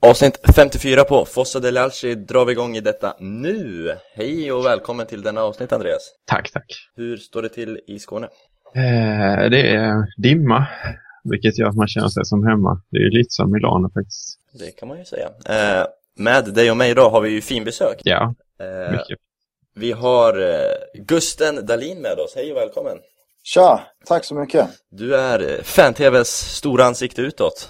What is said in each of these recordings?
Avsnitt 54 på Fossa del Alci drar vi igång i detta nu. Hej och välkommen till denna avsnitt Andreas. Tack, tack. Hur står det till i Skåne? Eh, det är dimma, vilket gör att man känner sig som hemma. Det är lite som Milano faktiskt. Det kan man ju säga. Eh, med dig och mig idag har vi ju fin besök. Ja, Eh, mycket. vi har eh, Gusten Dalin med oss. Hej och välkommen. Tja, tack så mycket. Du är eh, Fan-TVs stora ansikte utåt.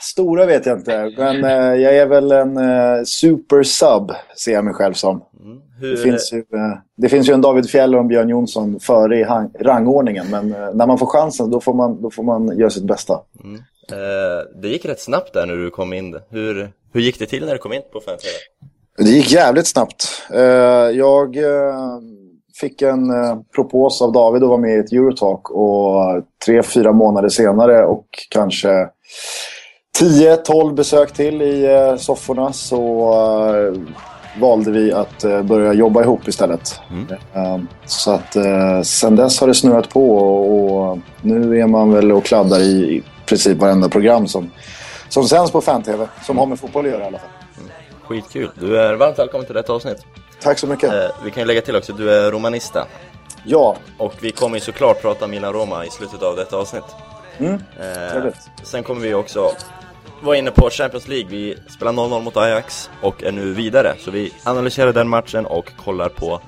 Stora vet jag inte, men eh, jag är väl en eh, super sub, ser jag mig själv som. Mm. Det finns, ju, eh, det finns ju en David Fjell och en Björn Jonsson före i rangordningen, men eh, när man får chansen då får man, då får man göra sitt bästa. mm. eh, det gick rätt snabbt där när du kom in. Hur, hur gick det till när du kom in på Fan-TV? Det gick jävligt snabbt. Eh, jag eh, fick en eh, propos av David att vara med i ett Eurotalk och tre, fyra månader senare och kanske 10-12 besök till i eh, sofforna så eh, valde vi att eh, börja jobba ihop istället. Mm. Eh, så att sen dess har det snurrat på och, nu är man väl och kladdar i, princip varenda program som, som sänds på fan-tv, som har med fotboll att göra i alla fall. Skitkul. Du är varmt välkommen till detta avsnitt. Tack så mycket. Vi kan ju lägga till också, du är romanista. Ja, Och vi kommer ju såklart prata Milan-Roma i slutet av detta avsnitt. Mm, Eh, sen kommer vi också var inne på Champions League. Vi spelar 0-0 mot Ajax och är nu vidare. Så vi analyserar den matchen och kollar på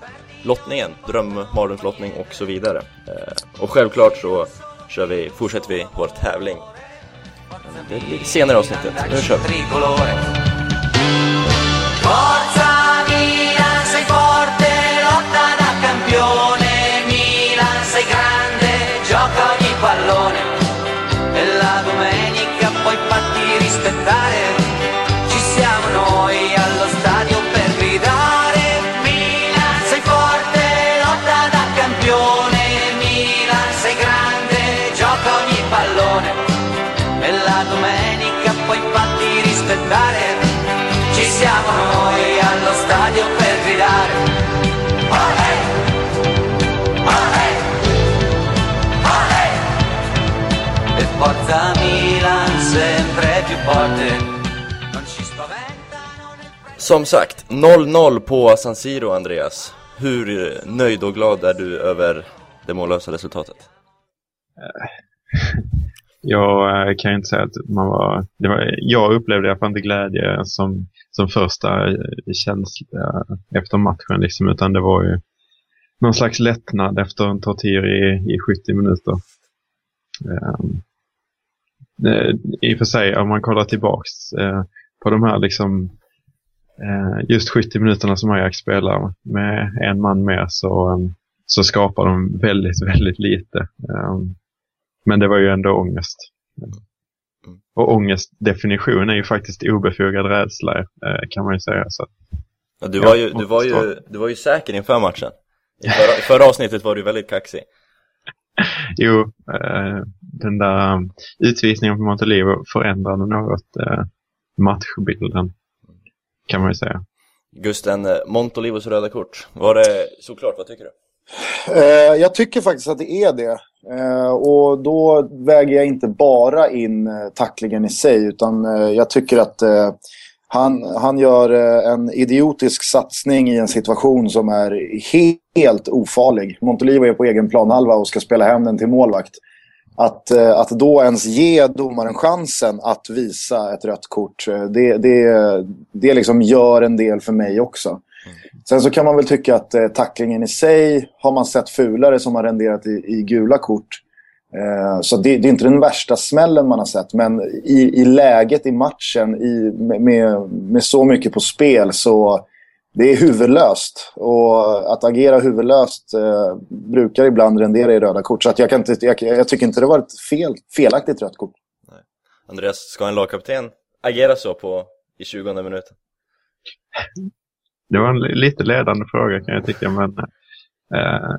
lottningen, drömmardrömslottning och så vidare. Eh, och självklart så kör vi, fortsätter vi vår tävling. Det blir senare i avsnittet. Nu kör vi! Farti rispettare. Ci siamo noi allo stadio per gridare. Milan, sei forte, lotta da campione. Milan, sei grande, gioca ogni pallone e domenica puoi farti rispettare. Ci siamo noi allo stadio per gridare. Forza Som sagt, 0-0 på San Siro, Andreas. Hur nöjd och glad är du över det mållösa resultatet? Eh, jag eh, kan ju inte säga att man var, det var... Jag upplevde i alla fall inte glädje som, som första eh, känsla efter matchen, liksom, utan det var ju någon slags lättnad efter en tortyr i, i 70 minuter. Um, i och för sig, om man kollar tillbaks eh, på de här liksom eh, just 70 minuterna som Ajax spelar med en man mer så, um, så skapar de väldigt, väldigt lite. Um, men det var ju ändå ångest. Och ångestdefinition är ju faktiskt obefogad rädsla eh, kan man ju säga. Så. Ja, du, var ju, du, var ju, du var ju säker inför matchen. I förra, förra avsnittet var du väldigt kaxig. Jo, eh, den där um, utvisningen på Montelivo förändrade något eh, matchbilden kan man ju säga. Gusten, eh, Montolivos röda kort. Var det såklart, vad tycker du? Eh, jag tycker faktiskt att det är det. Eh, och då väger jag inte bara in tacklingen i sig utan eh, jag tycker att eh, han, han gör eh, en idiotisk satsning i en situation som är he- helt ofarlig. Montolivo är på egen planhalva och ska spela hem den till målvakt. Att, eh, att då ens ge domaren chansen att visa ett rött kort, eh, det, det, det liksom gör en del för mig också. Sen så kan man väl tycka att eh, tacklingen i sig har man sett fulare som har renderat i, i gula kort. Eh, så det, det är inte den värsta smällen man har sett. Men i, i läget i matchen i, med, med så mycket på spel så det är huvudlöst. Och att agera huvudlöst eh, brukar ibland rendera i röda kort. Så att jag, kan inte, jag, jag tycker inte det var ett fel, felaktigt rött kort. Andreas, ska en lagkapten agera så på i 20 minuten? Det var en li- lite ledande fråga kan jag tycka, men eh,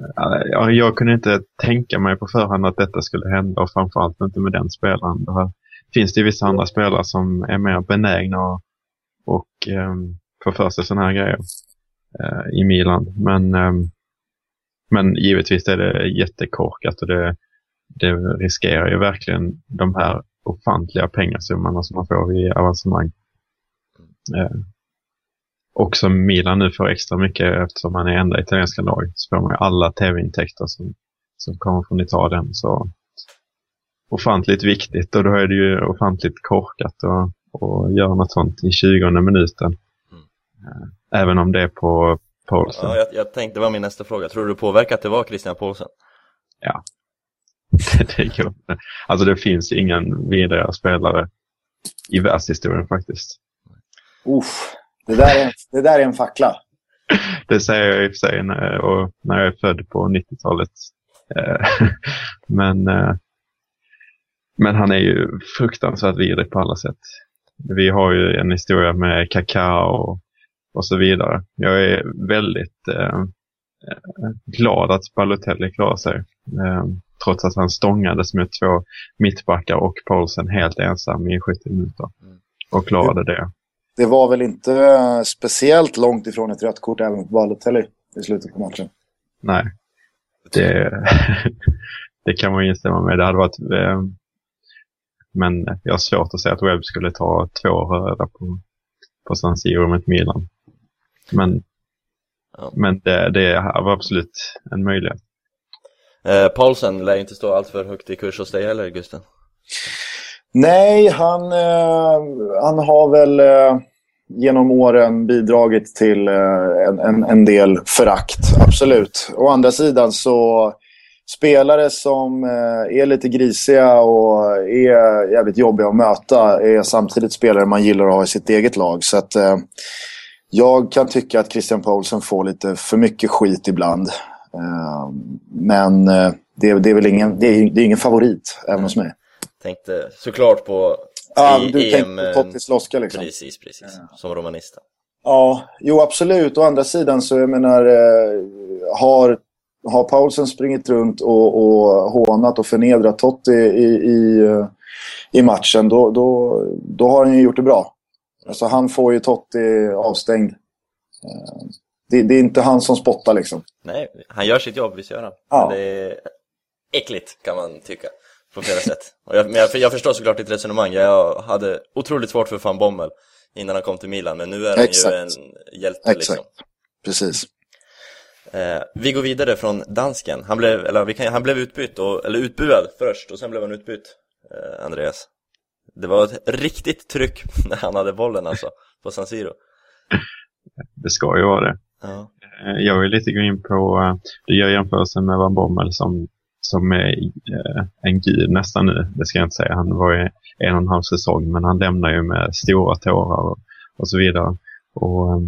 ja, jag kunde inte tänka mig på förhand att detta skulle hända och framförallt inte med den spelaren. Det här, finns det ju vissa andra spelare som är mer benägna och, och eh, få för sig sådana här grejer eh, i Milan. Men, eh, men givetvis är det jättekorkat och det, det riskerar ju verkligen de här ofantliga pengasummorna som man får i avancemang. Eh, och som Milan nu får extra mycket eftersom man är enda italienska lag så får man ju alla tv-intäkter som, som kommer från Italien. Så ofantligt viktigt och då är det ju ofantligt korkat att, göra något sånt i 20 minuten. Eh, Även om det är på Paulsen. Ja, jag, jag tänkte, det var min nästa fråga. Tror du det påverkar att det var Christian Paulsen? Ja. det går inte. Alltså det finns ingen vidare spelare i världshistorien faktiskt. Uff, det, där är, det där är en fackla. Det säger jag i och för sig när, och när jag är född på 90-talet. Eh, men, eh, men han är ju fruktansvärt vidrig på alla sätt. Vi har ju en historia med Kaká och, och så vidare. Jag är väldigt eh, glad att Balotelli klarar sig. Eh, trots att han stångades med två mittbackar och Paulsen helt ensam i 70 minuter. Och klarade det. Det var väl inte eh, speciellt långt ifrån ett rött kort även på Balotelli i slutet på matchen. Nej, det, det kan man instämma med. Det hade varit... Eh, men jag har svårt att säga att Webb skulle ta två röda på, på San Siro mot Milan. Men, Ja. men det, det var absolut en möjlighet. Eh, Paulsen lär inte stå allt för högt i kurs hos dig heller, Gusten. Nej, han, eh, han har väl eh, genom åren bidragit till eh, en, en, en del förakt, absolut. Å andra sidan så spelare som eh, är lite grisiga och är jävligt jobbiga att möta är samtidigt spelare man gillar att ha i sitt eget lag. Så att eh, jag kan tycka att Christian Paulsen får lite för mycket skit ibland. Eh, men eh, det, det är väl ingen, det är, det är ingen favorit även hos mig. Tänkte såklart på Ja, i- du EM, tänkte på Tottis Loska liksom. Precis, precis. Som romanista. Ja, jo absolut. Å andra sidan så jag menar, eh, har, har Paulsen springit runt och, och hånat och förnedrat Totti i, i, eh, i matchen, då, då, då har han ju gjort det bra. Alltså han får ju Totti avstängd. Eh, Det, det är inte han som spottar liksom. Nej, han gör sitt jobb, visst gör han. Ja. Men det är äckligt, kan man tycka. På flera sätt. Och jag, men jag, jag förstår såklart ditt resonemang. Jag hade otroligt svårt för van Bommel innan han kom till Milan. Men nu är han Exakt. ju en hjälte Exakt. liksom. Precis. Eh, vi går vidare från dansken. Han blev, eller kan, han blev utbytt, och, eller utbuad först och sen blev han utbytt, eh, Andreas. Det var ett riktigt tryck när han hade bollen alltså, på San Siro. Det ska ju vara det. Ja. Eh, Jag vill lite gå in på, eh, du gör jämförelsen med Van Bommel som, som är eh, en gud nästan nu. Det ska jag inte säga. Han var ju en och en halv säsong men han lämnar ju med stora tårar och, och så vidare. Och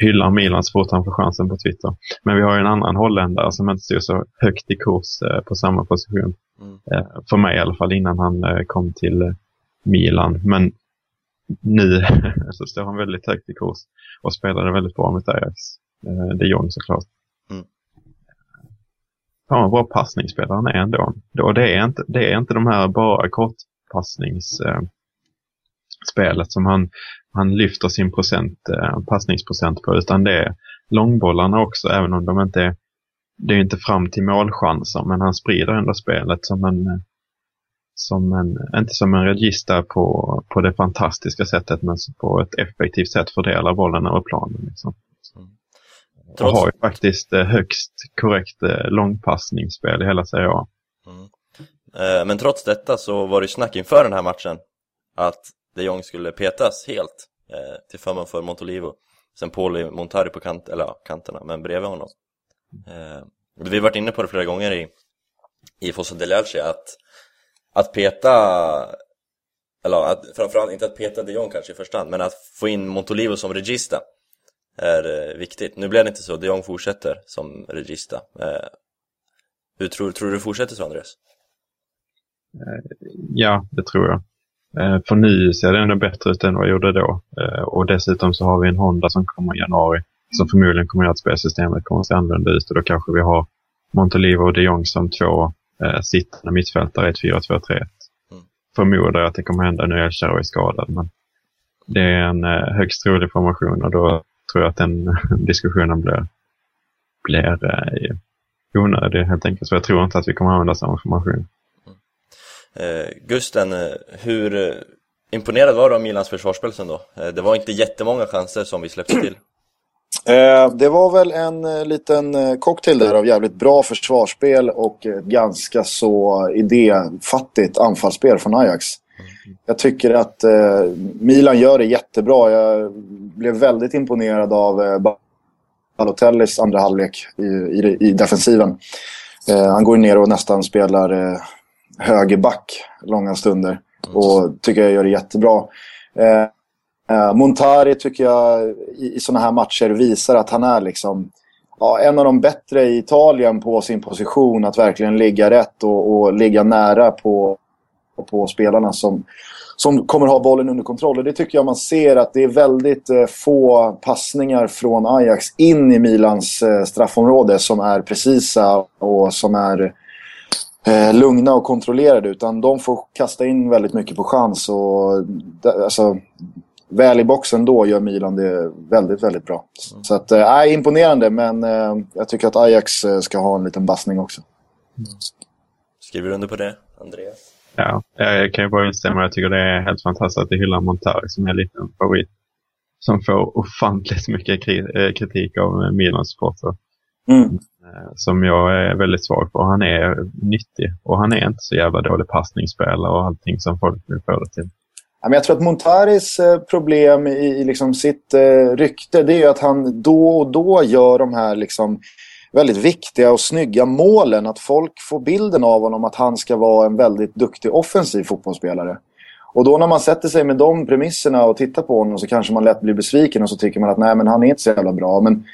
hyllar Milan så fort han får chansen på Twitter. Men vi har ju en annan holländare som inte står så högt i kurs på samma position. Mm. För mig i alla fall innan han kom till Milan. Men nu så står han väldigt högt i kurs och spelade väldigt bra mot Ajax. Eh, de Jong såklart. Mm. Fan vad bra passningsspelare han är ändå. Och det är inte, det är inte de här bara kortpassningsspelet eh, som han, han lyfter sin procent, eh, passningsprocent på utan det är långbollarna också även om de inte är det är inte fram till målchanser men han sprider ändå spelet som en eh, som en, inte som en regista på, på det fantastiska sättet men på ett effektivt sätt fördelar bollen över planen. Liksom. Och Trots, har ju faktiskt eh, högst korrekt eh, långpassningsspel i hela Serie A. mm. eh, men trots detta så var det snack inför den här matchen att de Jong skulle petas helt eh, till förmån för Montolivo. Sen Pauli Montari på kant, eller, ja, kanterna, men bredvid honom. Eh, vi har varit inne på det flera gånger i, i Fossa del Alce att, att peta, eller att, framförallt inte att peta de Jong kanske i första hand, men att få in Montolivo som regista är eh, viktigt. Nu blev det inte så, de Jong fortsätter som regista. Eh, hur tror, tror du det fortsätter så Andreas? Eh, ja, det tror jag. För nu ser det ändå bättre ut än vad jag gjorde då. Och dessutom så har vi en Honda som kommer i januari som förmodligen kommer att göra att spelsystemet kommer att se annorlunda ut och då kanske vi har Montolivo och de Jong som två eh, sittande mittfältare i ett 4-2-3-1. Mm. Förmodar att det kommer hända nu är Cherry skadad men det är en eh, högst trolig formation och då tror jag att den diskussionen blir, blir eh, onödig helt enkelt. Så jag tror inte att vi kommer använda samma formation. Eh, Gusten, eh, hur, eh, Imponerad var du av Milans försvarsspel sen då? Eh, det var inte jättemånga chanser som vi släppte till. Eh, det var väl en eh, liten eh, cocktail där av jävligt bra försvarsspel och ganska så idéfattigt anfallsspel från Ajax. Jag tycker att Milan gör det jättebra. Jag blev väldigt imponerad av Balotellis andra halvlek i, i, i defensiven. Han går ner och nästan spelar högerback långa stunder. Och tycker jag gör det jättebra. Eh, Montari tycker jag i, i sådana här matcher visar att han är liksom ja, en av de bättre i Italien på sin position. Att verkligen ligga rätt och, och ligga nära på, på spelarna som, som kommer ha bollen under kontroll. Och det tycker jag man ser att det är väldigt eh, få passningar från Ajax in i Milans eh, straffområde som är precisa och som är eh, lugna och kontrollerade. Utan de får kasta in väldigt mycket på chans. Och, eh, alltså, väl i boxen då gör Milan det väldigt, väldigt bra. Så att, äh, imponerande, men eh, jag tycker att Ajax eh, ska ha en liten bassning också. Skriver du under på det, Andreas? Ja, jag kan ju bara instämma. Jag tycker det är helt fantastiskt att du hyllar Montari som är lite en favorit. Som får ofantligt mycket kri- kritik av Milans supportrar. Mm. Som jag är väldigt svag för. Han är nyttig och han är inte så jävla dålig passningsspelare och allting som folk vill få det till. Jag tror att Montaris eh, problem i, liksom sitt eh, rykte det är ju att han då och då gör de här liksom väldigt viktiga och snygga målen. Att folk får bilden av honom att han ska vara en väldigt duktig offensiv fotbollsspelare. Och då när man sätter sig med de premisserna och tittar på honom så kanske man lätt blir besviken och så tycker man att nej men han är inte så jävla bra. Men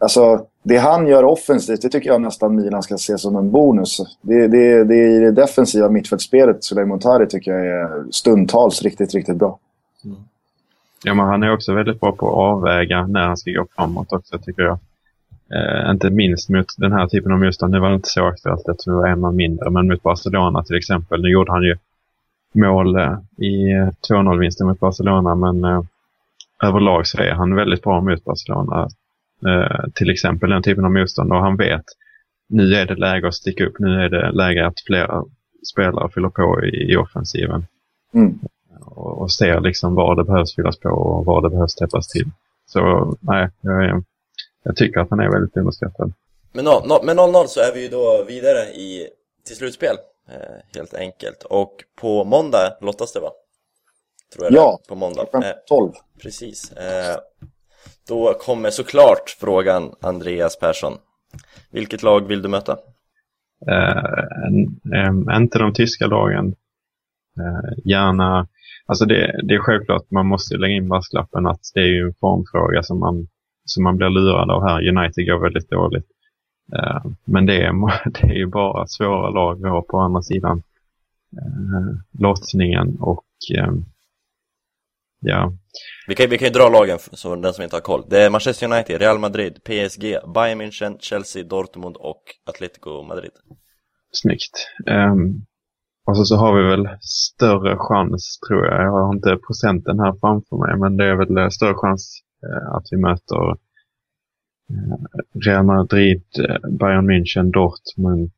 alltså, det han gör offensivt det tycker jag nästan Milan ska se som en bonus. Det, det, det är i det defensiva mittfältsspelet Sulej Montari tycker jag är stundtals riktigt, riktigt bra. Mm. Ja, men han är också väldigt bra på att avväga när han ska gå framåt också tycker jag. Eh, inte minst mot den här typen av motstånd. Nu var det inte så aktuellt eftersom det var en man mindre. Men mot Barcelona till exempel. Nu gjorde han ju mål eh, i eh, 2-0-vinsten mot Barcelona. Men eh, överlag så är han väldigt bra mot Barcelona. Eh, till exempel den typen av motstånd. Och han vet nu är det läge att sticka upp. Nu är det läge att flera spelare fyller på i, i offensiven. Mm. Och, och ser liksom var det behövs fyllas på och var det behövs täppas till. Så nej, jag, jag tycker att han är väldigt underskattad. Med no- no- med 0-0 så är vi ju då vidare i, till slutspel, eh, helt enkelt. Och på måndag lottas det va? Tror jag Ja. det på måndag. Klockan Eh, 12. precis. Eh, då kommer såklart frågan Andreas Persson. Vilket lag vill du möta? Äh, äh, inte de tyska lagen. Äh, gärna, alltså det, det är självklart man måste lägga in basklappen att det är ju en formfråga som man, som man blir lurad av här. United går väldigt dåligt. Eh, men det är, det är ju bara svåra lag vi har på andra sidan lottningen och ja, Vi kan, vi kan ju dra lagen, så den som inte har koll. Det är Manchester United, Real Madrid, PSG, Bayern München, Chelsea, Dortmund och Atletico Madrid. Snyggt. Um, och så, så har vi väl större chans, tror jag. Jag har inte procenten här framför mig, men det är väl eh, större chans eh, att vi möter eh, Real Madrid, Bayern München, Dortmund.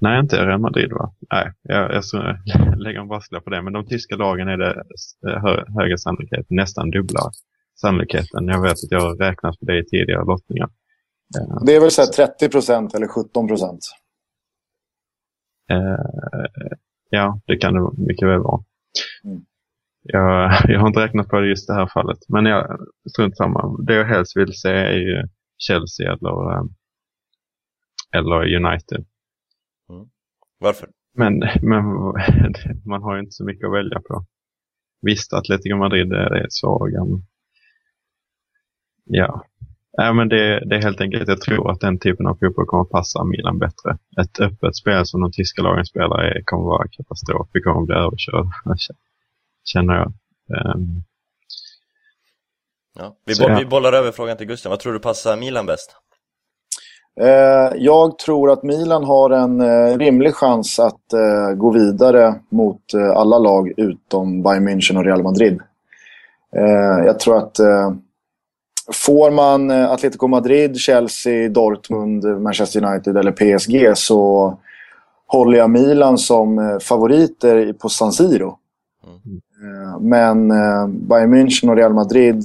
Nej, inte Real Madrid va? Nej, jag, jag ska lägga en brasklapp på det. Men de tyska lagen är det eh, hö, högre sannolikhet, nästan dubbla sannolikheten. Jag vet att jag har räknat på det i tidigare lottningar. Eh, Det är väl så här 30% eller 17 Eh, ja, det kan det mycket väl vara. Mm. Jag, jag har inte räknat på det just det här fallet. Men jag, strunt samma. Det jag helst vill se är ju Chelsea eller, eh, eller United. Varför? Men, men man har ju inte så mycket att välja på. Visst, Atletico Madrid är, svaga. men- Ja. Nej, men det, det är helt enkelt, jag tror att den typen av fotboll kommer att passa Milan bättre. Ett öppet spel som de tyska lagen spelar är, kommer vara katastrof. Vi kommer bli överkörda, känner jag. Ehm, Ja. Vi, Så, bo- vi bollar över frågan till Gustav. Vad tror du passar Milan bäst? Eh, jag tror att Milan har en eh, rimlig chans att eh, gå vidare mot alla lag utom Bayern München och Real Madrid. Jag tror att får man Atletico Madrid, Chelsea, Dortmund, Manchester United eller PSG så håller jag Milan som favoriter på San Siro. Eh, Men Bayern München och Real Madrid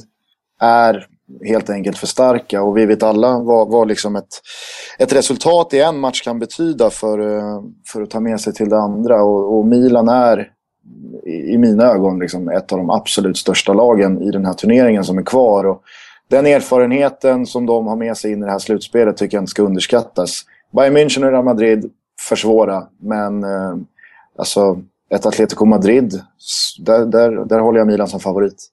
är helt enkelt för starka och vi vet alla vad, vad liksom ett, ett resultat i en match kan betyda för, eh, för att ta med sig till det andra och, och Milan är i, i mina ögon liksom ett av de absolut största lagen i den här turneringen som är kvar. Och den erfarenheten som de har med sig in i det här slutspelet tycker jag inte ska underskattas. Bayern München och Real Madrid försvåra, men eh, alltså ett Atletico Madrid, där, där, där håller jag Milan som favorit.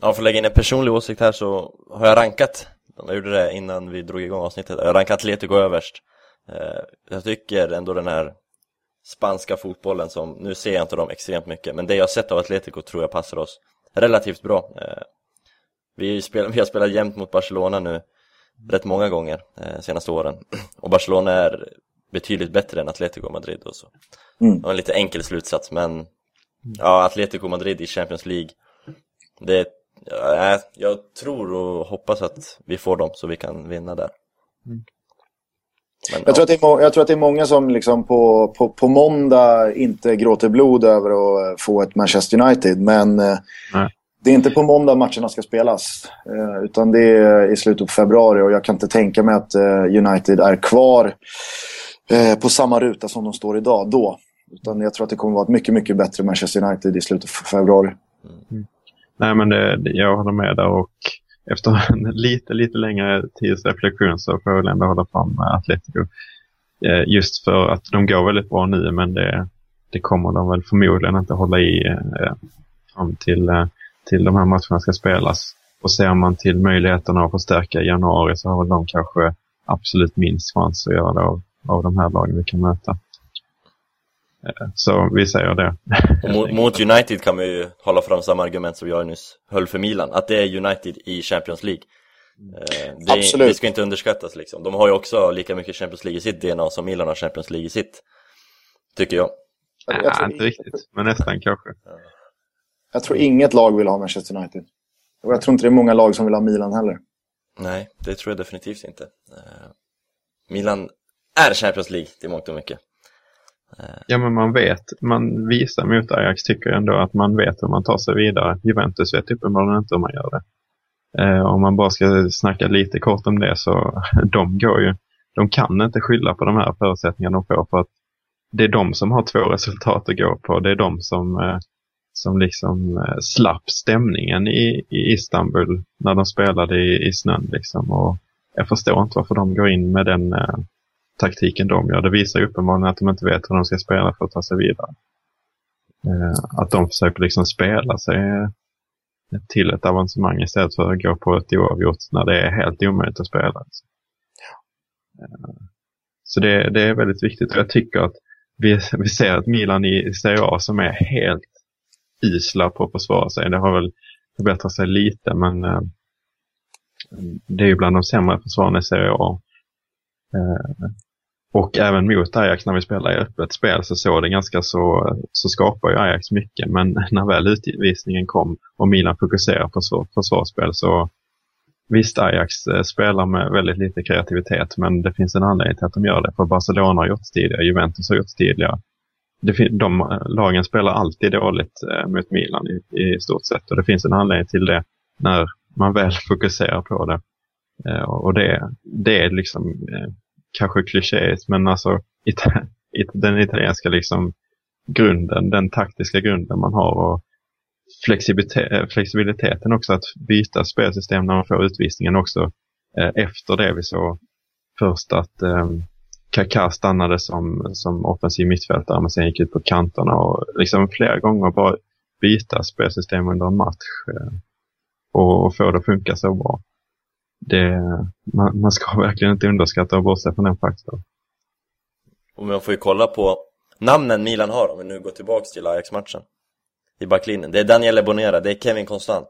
Ja, för att lägga in en personlig åsikt här så har jag rankat, jag gjorde det innan vi drog igång avsnittet, jag har rankat Atletico överst. Eh, Jag tycker ändå den här spanska fotbollen som, nu ser jag inte dem extremt mycket, men det jag har sett av Atletico tror jag passar oss relativt bra. Eh, Vi, har spelat jämt mot Barcelona nu rätt många gånger eh, senaste åren och Barcelona är betydligt bättre än Atletico Madrid och så. Mm. Det var en lite enkel slutsats men ja, Atletico Madrid i Champions League det, ja, jag tror och hoppas att vi får dem så vi kan vinna där. Men, Jag tror, att det är, må- jag tror att det är många som liksom på, på, på måndag inte gråter blod över att eh, få ett Manchester United. Men eh, Nej. det är inte på måndag matcherna ska spelas. Eh, utan det är i slutet på februari och jag kan inte tänka mig att United är kvar på samma ruta som de står idag då. Utan jag tror att det kommer vara ett mycket, mycket bättre Manchester United i slutet på februari. Nej, men det, jag håller med där och efter en lite, lite längre tids reflektion så får jag väl ändå hålla fram med Atletico. Eh, just för att de går väldigt bra nu, men det, det kommer de väl förmodligen inte hålla i eh, fram till, eh, till de här matcherna ska spelas. Och ser man till möjligheterna att förstärka i januari så har väl de kanske absolut minst chans att göra det av, av de här lagen vi kan möta. Eh, Så vi säger det. mot, mot United kan man ju hålla fram samma argument som jag nyss höll för Milan, att det är United i Champions League. Eh, Det, Absolut. det ska inte underskattas liksom. De har ju också lika mycket Champions League i sitt DNA som Milan har Champions League i sitt. Tycker jag. Jag, jag, Nej, tror, inte riktigt, men nästan kanske. jag tror inget lag vill ha Manchester United. Och jag tror inte det är många lag som vill ha Milan heller. Nej, det tror jag definitivt inte. Eh, Milan är Champions League till mångt och mycket. Ja, men man vet, man visar mot Ajax tycker jag ändå att man vet hur man tar sig vidare. Juventus vet uppenbarligen inte hur man gör det. Eh, om man bara ska snacka lite kort om det så de går ju, de kan inte skylla på de här förutsättningarna de får för att det är de som har två resultat att gå på. Det är de som, eh, som liksom eh, slapp stämningen i, i Istanbul när de spelade i, i snön liksom. Och jag förstår inte varför de går in med den eh, taktiken de gör. Det visar ju uppenbarligen att de inte vet hur de ska spela för att ta sig vidare. Eh, att de försöker liksom spela sig eh, till ett avancemang istället för att gå på ett oavgjort när det är helt omöjligt att spela. Eh, så det, det är väldigt viktigt och jag tycker att vi, vi ser att Milan i Serie A som är helt isla på att försvara sig. Det har väl förbättrat sig lite men eh, det är ju bland de sämre försvararna i Serie A. Eh, och även mot Ajax när vi spelar i öppet spel så såg det ganska så, så skapar ju Ajax mycket. Men när väl utvisningen kom och Milan fokuserar på så, försvarsspel så visst Ajax eh, spelar med väldigt lite kreativitet men det finns en anledning till att de gör det. För Barcelona har gjort det tidigare, Juventus har gjort det tidigare. De, de lagen spelar alltid dåligt eh, mot Milan i, i stort sett och det finns en anledning till det när man väl fokuserar på det. Och det, det är liksom kanske klichéigt, men alltså ita- it- den italienska liksom grunden, den taktiska grunden man har och eh, flexibiliteten också att byta spelsystem när man får utvisningen också. Eh, efter det vi såg först att eh, Kaká stannade som, som offensiv mittfältare men sen gick ut på kanterna och liksom flera gånger bara byta spelsystem under en match eh, och, och få det att funka så bra det, man, man ska verkligen inte underskatta och bortse från den faktorn. Och man får ju kolla på namnen Milan har om vi nu går tillbaks till Ajax-matchen i backlinjen. Det är Daniele Bonera, det är Kevin Constant.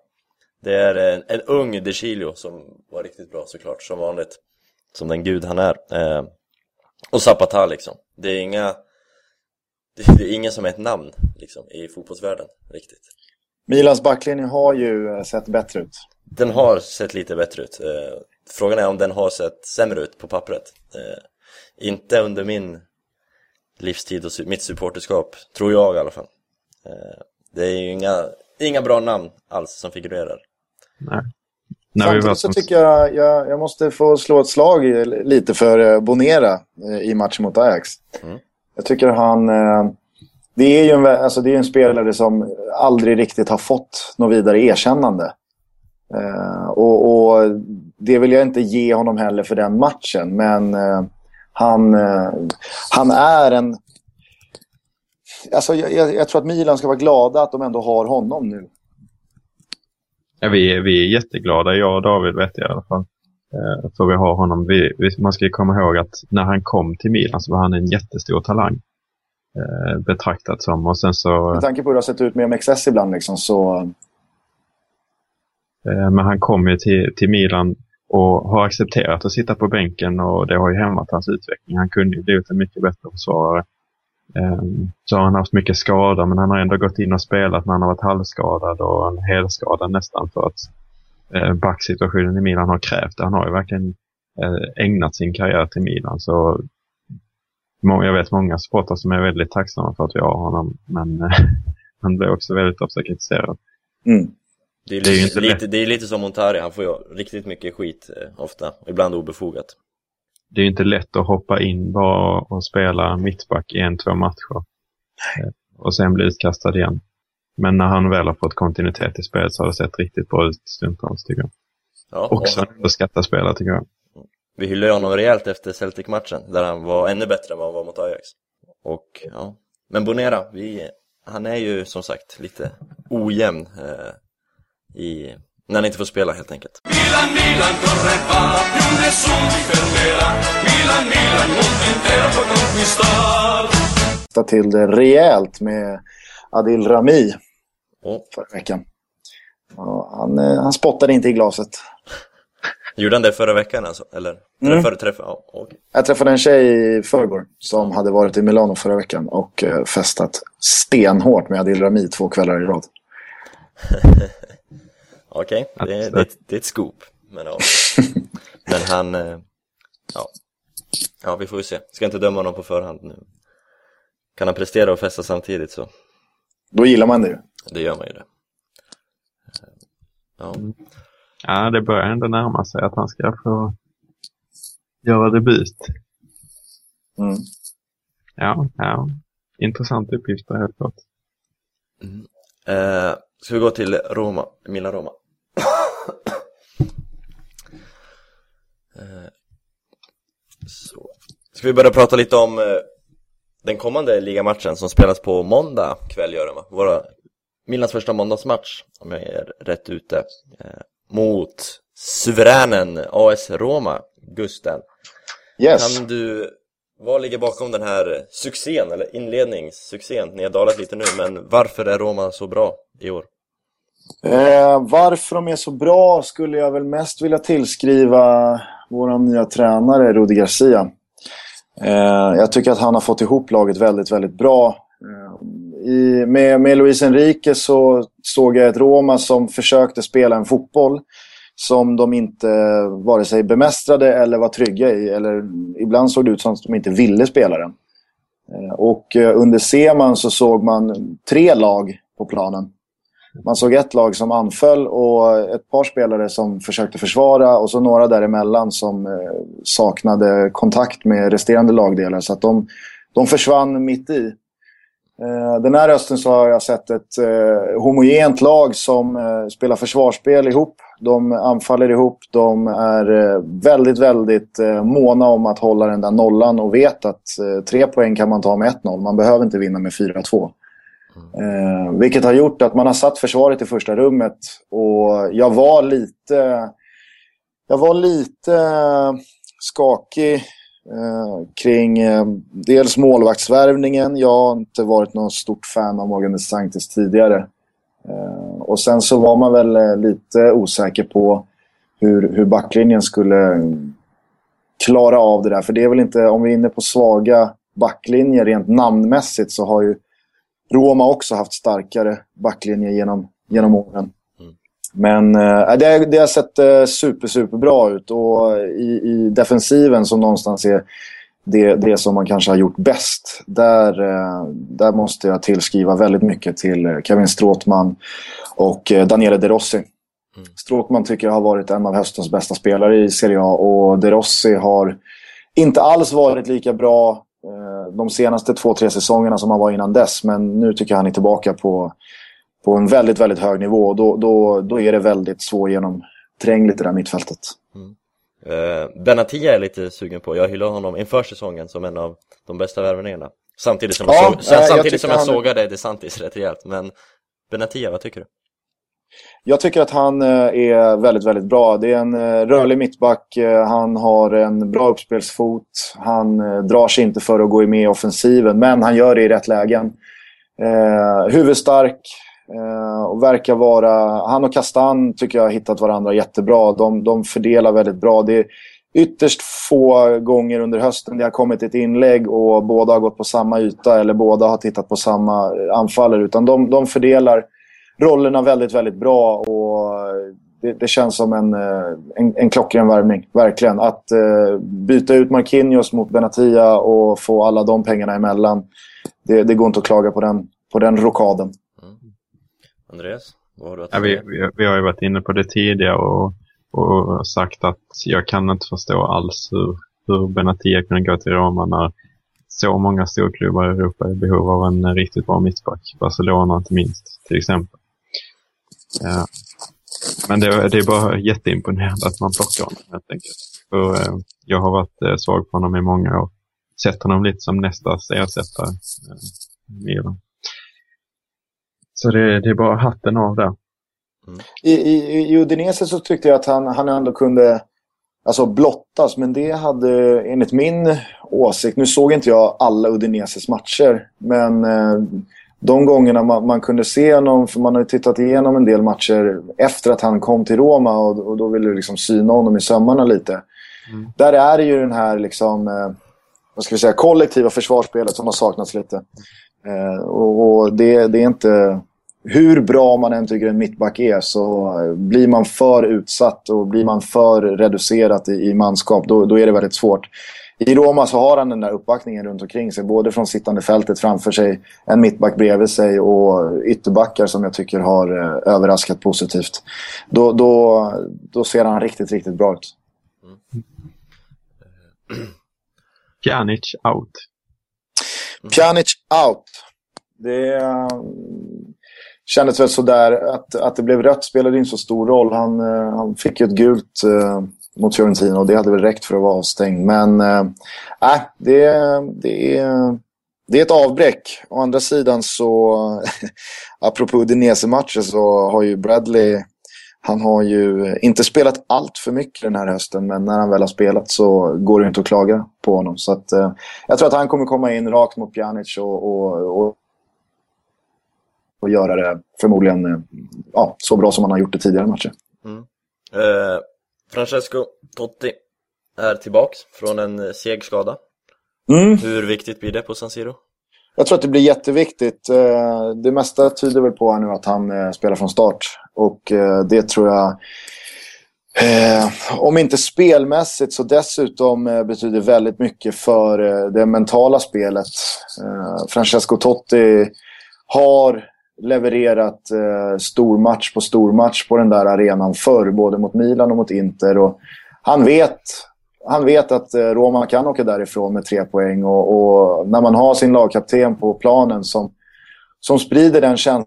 Det är en, en ung De Chilio som var riktigt bra såklart, som vanligt. Som den gud han är. Eh, och Zapata liksom. Det är inga det, det är ingen som är ett namn liksom i fotbollsvärlden riktigt. Milans backlinje har ju eh, sett bättre ut. Den har sett lite bättre ut. Eh, frågan är om den har sett sämre ut på pappret. Eh, inte under min livstid och mitt supporterskap, tror jag i alla fall. Eh, det är ju inga, inga bra namn alls som figurerar. Nej. Samtidigt så tycker jag, jag jag måste få slå ett slag i- lite för Bonera i matchen mot Ajax. Mm. Jag tycker han... Det är ju en, alltså det är en spelare som aldrig riktigt har fått något vidare erkännande. Eh, och, och det vill jag inte ge honom heller för den matchen. Men eh, han, eh, han är en... Alltså jag, jag, tror att Milan ska vara glada att de ändå har honom nu. Ja, vi, är- vi är jätteglada, jag och David vet jag i alla fall. För vi har honom. Vi, man ska ju komma ihåg att när han kom till Milan så var han en jättestor talang. Betraktat som. Och sen så, Med tanke på hur det har sett ut med MXS ibland liksom, så... Eh, men han kom ju till, till Milan och har accepterat att sitta på bänken och det har ju hämmat hans utveckling. Han kunde ju blivit en mycket bättre försvarare. Eh, så har han haft mycket skador men han har ändå gått in och spelat när han har varit halvskadad och en helskadad nästan för att eh, backsituationen i Milan har krävt det. Han har ju verkligen ägnat sin karriär till Milan. Så jag vet många supportrar som är väldigt tacksamma för att vi har honom. Men han blev också väldigt ofta kritiserad. Mm. Det är, Det är lite, lite, det är lite som Montari, han får ju riktigt mycket skit eh, ofta, ibland obefogat. Det är ju inte lätt att hoppa in bara och spela mittback i en, två matcher. Eh, och sen bli utkastad igen. Men när han väl har fått kontinuitet i spelet så har det sett riktigt bra ut stundtals tycker jag. Ja, Också och en underskattad spelare tycker jag. vi hyllade honom rejält efter Celtic-matchen, där han var ännu bättre än vad han var mot Ajax. Och, ja. Men Bonera, vi, han är ju som sagt lite ojämn eh, i, när han inte får spela helt enkelt. Milan, Milan corre va, più nessuno ti fermerà. Milan, Milan, mondo intero puoi conquistar. ta till det rejält med Adil Rami Och, förra veckan. Han, eh, han spottade inte i glaset. gjorde han det förra veckan alltså? Eller? Eller Mm. före träffen? Ja, okej. Jag träffade en tjej i förrgår som hade varit i Milano förra veckan och eh, festat stenhårt med Adil Rami två kvällar i rad. Okej, det, Att- det, det är ett scoop. Men, ja. men han, eh, ja. ja, vi får ju se. Ska inte döma honom på förhand nu. Kan han prestera och festa samtidigt så Då gillar man det ju. det gör man ju det. Eh, Ja, Ja, det börjar ändå närma sig att han ska få göra debut. Mm. Ja, ja. Intressant uppgift helt klart. eh, ska vi gå till Roma, Milan-Roma? eh, så. Ska vi börja prata lite om eh, den kommande ligamatchen som spelas på måndag kväll gör den va? Våra, Milans första måndagsmatch, om jag är rätt ute, eh, mot suveränen AS Roma, Gusten. Yes. Kan du, vad ligger bakom den här succén, eller inledningssuccén? Ni har dalat lite nu, men varför är Roma så bra i år? Eh, varför de är så bra skulle jag väl mest vilja tillskriva vår nya tränare Rudi Garcia. Eh, jag tycker att han har fått ihop laget väldigt, väldigt bra. Eh, i, med, med Luis Enrique så såg jag ett Roma som försökte spela en fotboll som de inte vare sig bemästrade eller var trygga i. Eller ibland såg det ut som att de inte ville spela den. Eh, och eh, under Seman så såg man tre lag på planen. Man såg ett lag som anföll och ett par spelare som försökte försvara och så några däremellan som eh, saknade kontakt med resterande lagdelar. Så att de, de försvann mitt i. Eh, den här hösten så har jag sett ett eh, homogent lag som eh, spelar försvarsspel ihop. De anfaller ihop. De är eh, väldigt, väldigt eh, måna om att hålla den där nollan och vet att eh, tre poäng kan man ta med 1-0. Man behöver inte vinna med 4-2. Eh, vilket har gjort att man har satt försvaret i första rummet. Och jag var lite... Jag var lite eh, skakig eh, kring eh, dels målvaktsvärvningen. Jag har inte varit någon stort fan av Morgan DeSantis tidigare. Eh, och sen så var man väl eh, lite osäker på hur, hur backlinjen skulle klara av det där. För det är väl inte, om vi är inne på svaga backlinjer rent namnmässigt så har ju Roma också haft starkare backlinjer genom, genom åren. Men eh, det, det har sett eh, super, super bra ut och i, i defensiven som någonstans är, det, det som man kanske har gjort bäst. Där, eh, där måste jag tillskriva väldigt mycket till Kevin Stråtman och eh, Daniele De Rossi. Mm. Stråtman tycker jag har varit en av höstens bästa spelare i Serie A och De Rossi har inte alls varit lika bra eh, de senaste två, tre säsongerna som han var innan dess. Men nu tycker jag han är tillbaka på, på en väldigt, väldigt hög nivå. Då, då, då är det väldigt svårgenomträngligt det där mittfältet. Mm. Uh, Benatia är lite sugen på. Jag hyllar honom inför säsongen som en av de bästa värvningarna. Samtidigt som ja, jag, så, äh, samtidigt jag som jag han... sågade DeSantis rätt rejält. Men Benatia, vad tycker du? Jag tycker att han eh, är väldigt, väldigt bra. Det är en eh, rörlig mittback. Eh, han har en bra uppspelsfot. Han drar sig inte för att gå med i offensiven, men han gör det i rätt lägen. Eh, huvudstark eh, och verkar vara... Han och Kastan tycker jag har hittat varandra jättebra. De, de fördelar väldigt bra. Det är ytterst få gånger under hösten det har kommit ett inlägg och båda har gått på samma yta eller båda har tittat på samma anfallare. Utan de, de fördelar rollerna väldigt, väldigt bra. Och det, det känns som en, eh, en, en klockren värvning, verkligen. Att uh, byta ut Marquinhos mot Benatia och få alla de pengarna emellan. Det, det går inte att klaga på den, på den rokaden. Mm. Andreas, vad har du att ja, vi, vi, vi, har ju varit inne på det tidigare och, och sagt att jag kan inte förstå alls hur, hur Benatia kunde gå till Roma när så många storklubbar i Europa är i behov av en riktigt bra mittback. Barcelona inte minst, till exempel. Ja. Men det, det, är bara jätteimponerande att man plockar honom helt enkelt. För, eh, jag har varit eh, svag på honom i många år. Sett honom lite som nästa ersättare. Eh, så det, det, är bara hatten av där. Mm. I, i, I Udinese så tyckte jag att han, han ändå kunde alltså blottas. Men det hade enligt min åsikt, nu såg inte jag alla Udineses matcher. Men eh, de gångerna man, man, kunde se honom, för man har ju tittat igenom en del matcher efter att han kom till Roma och, och då ville du liksom syna honom i sömmarna lite. Mm. Där är det ju den här liksom, eh, vad ska vi säga, kollektiva försvarsspelet som har saknats lite. Eh, och, och det, det, är inte... Hur bra man än tycker en mittback är så blir man för utsatt och blir man för reducerat i, i manskap då, då är det väldigt svårt. I Roma så har han den där uppbackningen runt omkring sig. Både från sittande fältet framför sig, en mittback bredvid sig och ytterbackar som jag tycker har eh, överraskat positivt. Då, då, då ser han riktigt, riktigt bra ut. Mm. Pjanic out. Pjanic out. Det uh, kändes väl sådär att, att det blev rött spelade inte så stor roll. Han, uh, han fick ju ett gult mot Fiorentina och det hade väl räckt för att vara avstängd. Men eh, äh, det, det, är, det är ett avbräck. Å andra sidan så, apropå Udinese-matcher så har ju Bradley, han har ju inte spelat allt för mycket den här hösten. Men när han väl har spelat så går det inte att klaga på honom. Så att, äh, jag tror att han kommer komma in rakt mot Pjanic och, och, och och göra det förmodligen eh, ja, så bra som han har gjort det tidigare matcher. Mm. Uh, Francesco Totti är tillbaks från en seg skada. Mm. Hur viktigt blir det på San Siro? Jag tror att det blir jätteviktigt. Eh, det mesta tyder väl på nu att han eh, spelar från start. Och eh, det tror jag, om inte spelmässigt så dessutom betyder väldigt mycket för det mentala spelet. Francesco Totti har levererat eh, stormatch på stormatch på den där arenan förr, både mot Milan och mot Inter. Och han vet, han vet att eh, Roma kan åka därifrån med tre poäng och, och, när man har sin lagkapten på planen som, som sprider den känslan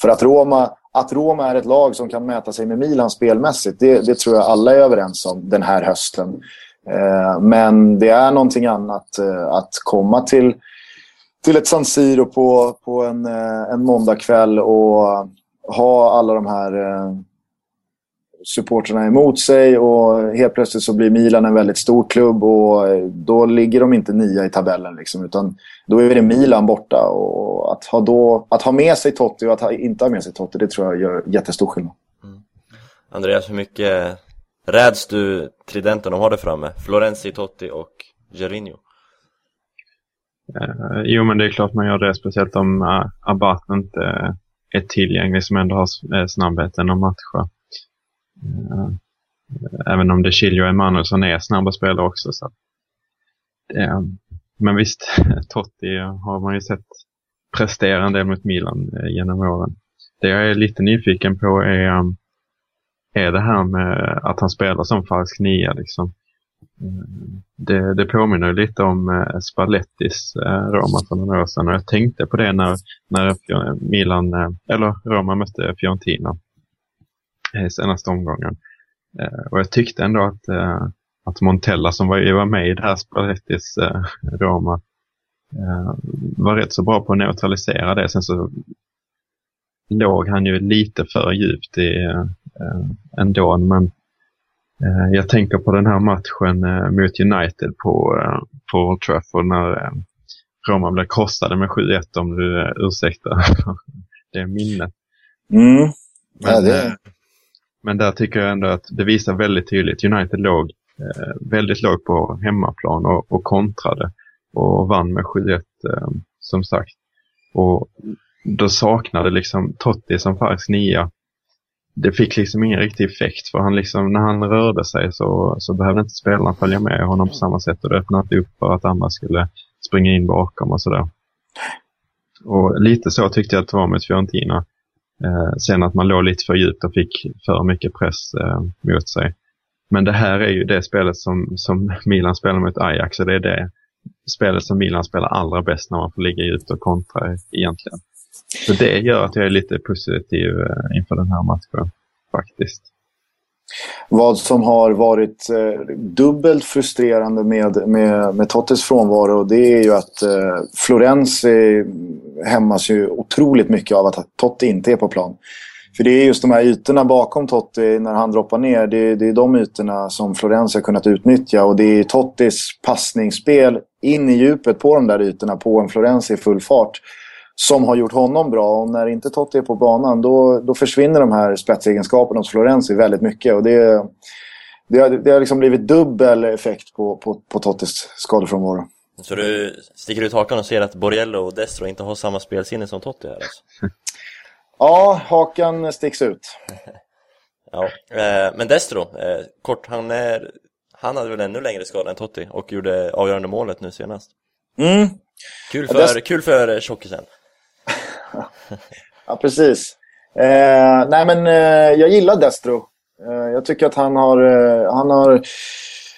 för att Roma, att Roma är ett lag som kan mäta sig med Milan spelmässigt, det, det tror jag alla är överens om den här hösten. Eh, men det är någonting annat eh, att komma till till ett San Siro på, på en, eh, en måndagkväll och ha alla de här eh, supporterna emot sig och helt plötsligt så blir Milan en väldigt stor klubb och eh, då ligger de inte nia i tabellen liksom, utan då är det Milan borta och att ha, då, att ha med sig Totti och att ha, inte ha med sig Totti det tror jag gör jättestor skillnad. Mm. Andreas, hur mycket räds du tridenten de har där framme? Florenzi, Totti och Gervinho? Eh, jo, men det är klart man gör det, speciellt om eh, Abbat inte är tillgänglig som ändå har eh, snabbheten att matcha. Eh, även om det Chilio Emanuelsson är snabba spelare också. Så Eh, men visst, Totti har man ju sett prestera en del mot Milan eh, genom åren. Det jag är lite nyfiken på är, um, är det här med att han spelar som falsk nia. Liksom. Det, det påminner lite om eh, Spallettis eh, Roma för några år sedan och jag tänkte på det när, när Milan, eh, eller Roma mötte Fiorentina i senaste omgången. Eh, och jag tyckte ändå att, eh, att Montella som var, var med i det här Spallettis Roma var rätt så bra på att neutralisera det. Sen så låg han ju lite för djupt i, eh, ändå. Men jag tänker på den här matchen eh, mot United på, eh, på Old Trafford när eh, Roma blev krossade med 7-1 om du eh, ursäktar det minnet. Mm. Men, Ja, det... eh, men där tycker jag ändå att det visar väldigt tydligt. United låg eh, väldigt lågt på hemmaplan och, och kontrade och vann med 7-1 eh, som sagt. Och då saknade liksom Totti som falsk nia. Det fick liksom ingen riktig effekt för han liksom, när han rörde sig så, så behövde inte spelarna följa med honom på samma sätt och det öppnade inte upp för att andra skulle springa in bakom och sådär. Och lite så tyckte jag att det var med Fiorentina. Eh, sen att man låg lite för djupt och fick för mycket press eh, mot sig. Men det här är ju det spelet som, som Milan spelar mot Ajax och det är det spelet som Milan spelar allra bäst när man får ligga djupt och kontra egentligen. Så det gör att jag är lite positiv eh, inför den här matchen faktiskt. Vad som har varit eh, dubbelt frustrerande med, med, med Tottis frånvaro det är ju att eh, Florenzi hämmas ju otroligt mycket av att Totti inte är på plan. För det är just de här ytorna bakom Totti när han droppar ner. Det, det är de ytorna som Florenzi har kunnat utnyttja. Och det är Tottis passningsspel in i djupet på de där ytorna på en Florenzi i full fart som har gjort honom bra. Och när inte Totti är på banan då, då försvinner de här spetsegenskaperna hos Florenzi väldigt mycket. Och det, det, har, det har liksom blivit dubbel effekt på, på, på Tottis skadefrånvaro. Så du sticker ut hakan och ser att Borgello och Destro inte har samma spelsinne som Totti här alltså? Ja, hakan sticks ut. Ja, eh, men Destro, eh, kort, han, är, han hade väl ännu längre skada än Totti och gjorde avgörande målet nu senast. Mm. Kul Ja, för, Dest- kul för tjockisen. Ja, precis. Eh, nej, men eh, jag gillar Destro. Eh, jag tycker att han har, eh, han har...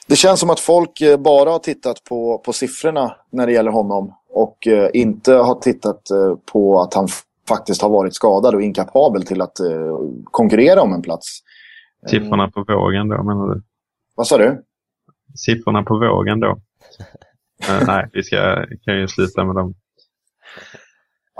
Det känns som att folk eh, bara har tittat på, på siffrorna när det gäller honom och eh, inte har tittat på att han faktiskt har varit skadad och inkapabel till att konkurrera om en plats. Siffrorna på vågen då, menar du? Vad sa du? Siffrorna på vågen då? Nej, vi ska, kan ju sluta med dem.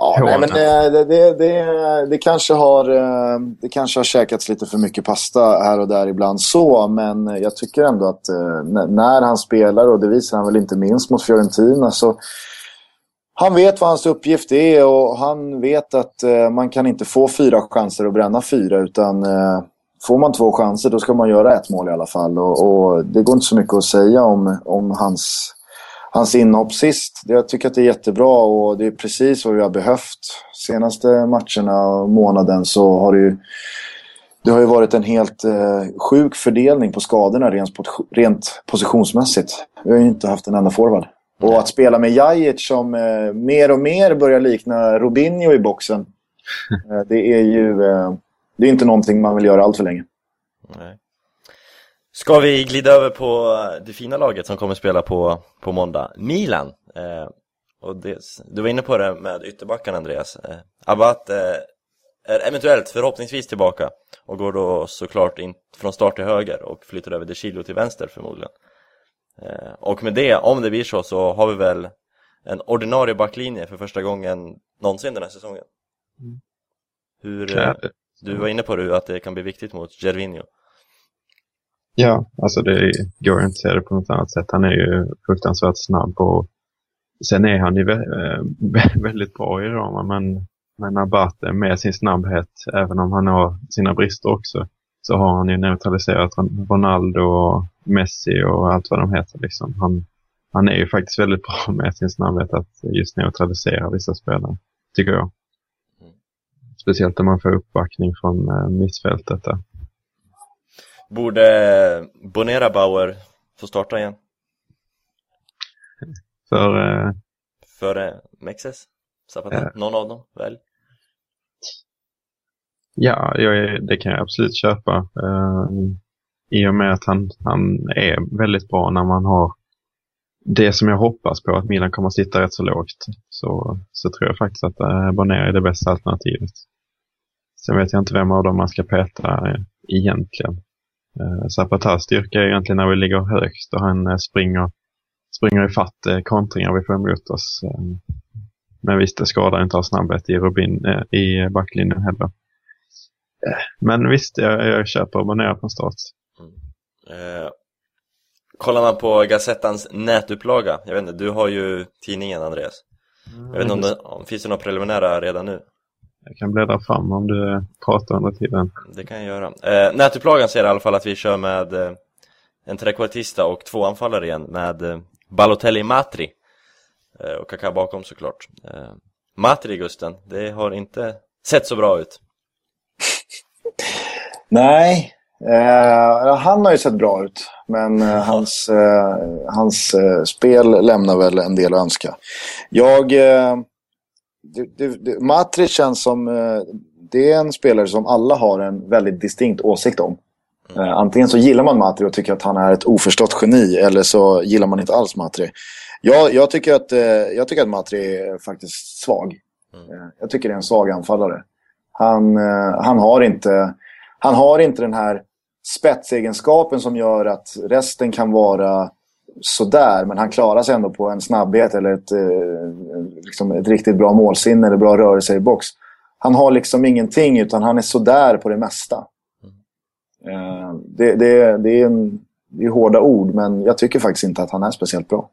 Ja, nej, men det, det, det, det, kanske har, eh, det kanske har käkats lite för mycket pasta här och där ibland så, men jag tycker ändå att eh, när han spelar, och det visar han väl inte minst mot Fiorentina, så han vet vad hans uppgift är och han vet att eh, man kan inte få fyra chanser att bränna fyra, utan får man två chanser då ska man göra ett mål i alla fall. Och, och det går inte så mycket att säga om, om hans hans inhopp sist. Jag tycker att det är jättebra och det är precis vad vi har behövt. Senaste matcherna och månaden så har det ju, det har ju varit en helt eh, sjuk fördelning på skadorna rent, rent positionsmässigt. Vi har ju inte haft en enda forward. Och att spela med Jajic som eh, mer och mer börjar likna Robinho i boxen. Eh, det är ju eh, det är inte någonting man vill göra allt för länge. Nej. Ska vi glida över på det fina laget som kommer spela på, på måndag? Milan. Eh, och det, du var inne på det med ytterbackarna Andreas. Eh, Abbat eh, är eventuellt förhoppningsvis tillbaka och går då såklart in från start till höger och flyttar över De Chilo till vänster förmodligen. Eh, och med det, om det blir så, så har vi väl en ordinarie backlinje för första gången någonsin den här säsongen. Hur, eh, du var inne på det, att det kan bli viktigt mot Gervinho. Ja, alltså det går inte att se det på något annat sätt. Han är ju fruktansvärt snabb och sen är han ju eh, väldigt bra i Roma men, men Abate med sin snabbhet, även om han har sina brister också, så har han ju neutraliserat Ron- Ronaldo och Messi och allt vad de heter. Liksom. Han, han är ju faktiskt väldigt bra med sin snabbhet att just neutralisera vissa spelare, tycker jag. Speciellt när man får uppbackning från eh, mittfältet där. Borde Bonera Bauer få starta igen? För eh, Före Mexes? Zapata? Ja. Någon av dem? Välj. ja, jag det kan jag absolut köpa. Eh, I och med att han, han är väldigt bra när man har det som jag hoppas på att Milan kommer att sitta rätt så lågt. Så, så tror jag faktiskt att eh, Bonner är det bästa alternativet. Sen vet jag inte vem av dem man ska peta eh, egentligen. Eh, Zapatas styrka är egentligen när vi ligger högst och han eh, springer, springer ifatt eh, kontringar vi får emot oss. Eh, men visst, det skadar inte ha snabbhet i, Rubin, eh, i backlinjen heller. Men visst, jag, jag köper Bonner från start. Eh, kollar man på Gazettans nätupplaga, jag vet inte, du har ju tidningen Andreas. Jag vet inte om det om, finns det några preliminära redan nu? Jag kan bläddra fram om du eh, pratar under tiden. Det kan jag göra. Eh, nätupplagan säger i alla fall att vi kör med eh, en trekvartista och två anfallare igen med eh, Balotelli Matri. Eh, och Kaká bakom såklart. Eh, Matri, Gusten, det har inte sett så bra ut. Nej, eh, han har ju sett bra ut. Men eh, hans, eh, hans eh, spel lämnar väl en del att önska. Jag... Eh, det, det, det, Matri känns som... Eh, det är en spelare som alla har en väldigt distinkt åsikt om. Eh, antingen så gillar man Matri och tycker att han är ett oförstått geni. Eller så gillar man inte alls Matri. Jag, jag, tycker, att, eh, jag tycker att Matri är faktiskt svag. Eh, jag tycker det är en svag anfallare. Han, han, har inte, han har inte den här spetsegenskapen som gör att resten kan vara sådär. Men han klarar sig ändå på en snabbhet eller ett, liksom ett riktigt bra målsinne eller bra rörelse i box. Han har liksom ingenting utan han är sådär på det mesta. Eh, det, det, det, är en, det är hårda ord men jag tycker faktiskt inte att han är speciellt bra.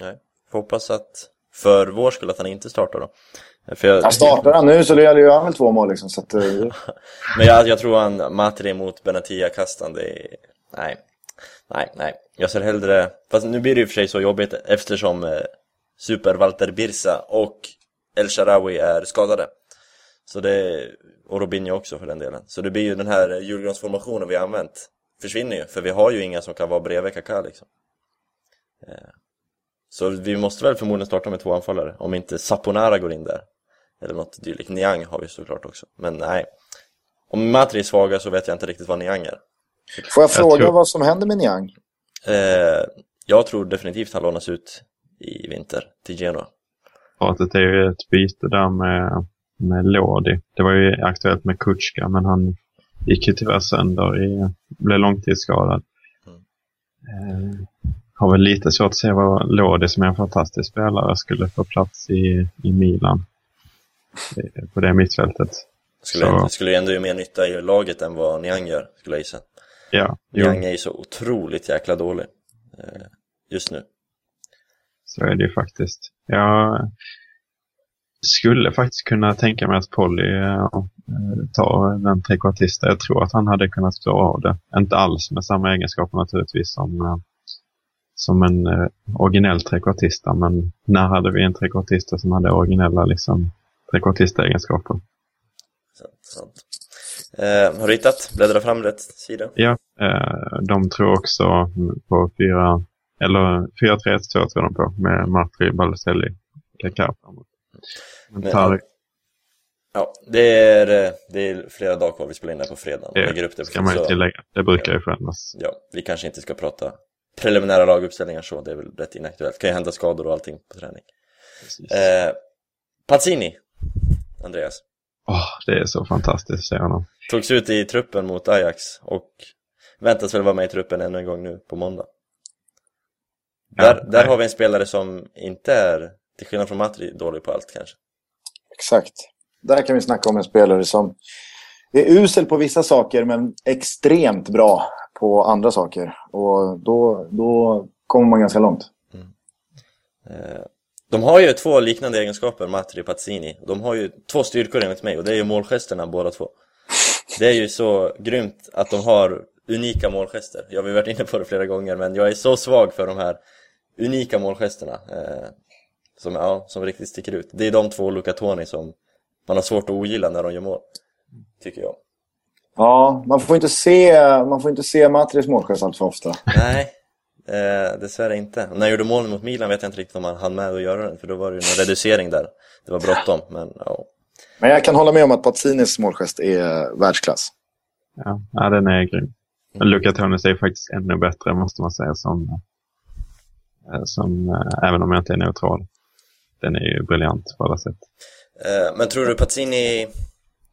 Nej. Får hoppas att, för vår skull, att han inte startar då. Eh, För jag, Jag startar han nu så gör han väl två mål. Liksom, så att, eh, Men jag, jag tror han, Matri mot Benatia-kastan, det är... Nej. Nej, nej. Jag ser hellre... Fast nu blir det ju för sig så jobbigt eftersom eh, Super Walter Birsa och El Sharawi är skadade. Så det... Och Robinho också för den delen. Så det blir ju den här julgransformationen vi har använt försvinner ju. För vi har ju inga som kan vara bredvid Kaká liksom. Eh, Så vi måste väl förmodligen starta med två anfallare. Om inte Saponara går in där. Eller något dylikt. Niang har vi såklart också. Men nej. Om Matri är svaga så vet jag inte riktigt vad Niang är. får jag fråga tror- vad som händer med Niang? Eh, jag tror definitivt han lånas ut i vinter till Genoa. Pratet är ju ett byte där med, med Lodi. Det var ju aktuellt med Kutschka, men han gick ju tyvärr sönder i, blev långtidsskadad. Mm. Eh, har väl lite svårt att se vad Lodi som är en fantastisk spelare skulle få plats i, i Milan. Eh, På det mittfältet. Skulle, Så- skulle ju ändå göra mer nytta i laget än vad Niang gör, skulle jag gissa. Ja, Niang är ju så otroligt jäkla dålig. Eh, just nu. Så är det ju faktiskt. Jag skulle faktiskt kunna tänka mig att Polly eh, tar den trekvartista. Jag tror att han hade kunnat klara av det. Inte alls med samma egenskaper naturligtvis som, eh, som en eh, originell trekvartista. Men när hade vi en trekvartista som hade originella liksom, trekvartista-egenskaper? Sant, sant. Eh, har du hittat? Bläddra fram rätt sida. Ja, eh, de tror också på fyra eller 4-3-1-2 tror de på med Matri, Balotelli, Kaká framåt. Men Ja, det är, eh, det är flera dagar kvar vi spelar in det på fredag. Det Lägger upp det ska man ju tillägga. Det brukar ju förändras. Ja, vi kanske inte ska prata preliminära laguppställningar så, det är väl rätt inaktuellt. kan ju hända skador och allting på träning. Eh, Pazzini, Andreas, Åh, det är så fantastiskt att se honom. togs ut i truppen mot Ajax och väntas väl vara med i truppen ännu en gång nu på måndag. Ja, där, där nej. har vi en spelare som inte är, till skillnad från Matri, dålig på allt kanske. Exakt. Där kan vi snacka om en spelare som är usel på vissa saker men extremt bra på andra saker. Och då, då kommer man ganska långt. Eh, De har ju två liknande egenskaper, Matri och Pazzini. De har ju två styrkor enligt mig och det är ju målgesterna båda två. Det är ju så grymt att de har unika målgester. Jag har varit inne på det flera gånger men jag är så svag för de här unika målgesterna. Eh, som, ja, som riktigt sticker ut. Det är de två Luca Toni som man har svårt att ogilla när de gör mål. Tycker jag. Ja, man får inte se, man får inte se Matris målgest allt för ofta. Nej, eh, dessvärre inte. Och när han gjorde målen mot Milan vet jag inte riktigt om han hann med att göra den, för då var det ju någon reducering där. Det var bråttom, men ja. Men jag kan hålla med om att Pazzinis målgest är världsklass. Ja, ja den är grym. Men Luca Tonis är faktiskt ännu bättre måste man säga som, som eh, även om jag inte är neutral. Den är ju briljant på alla sätt. Eh, men tror du Pazzini,